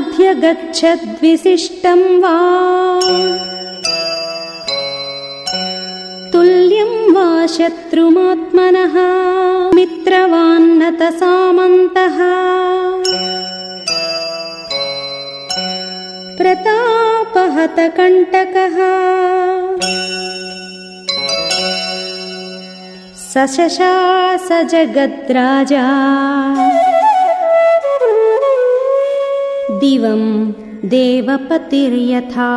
नाभ्यगच्छद्विशिष्टम् वा? तुल्यं वा शत्रुमात्मनः? मित्रवान्नतसामन्तः प्रतापहतकण्टकः? सशशास जगद्राजा दिवं देवपतिर्यथा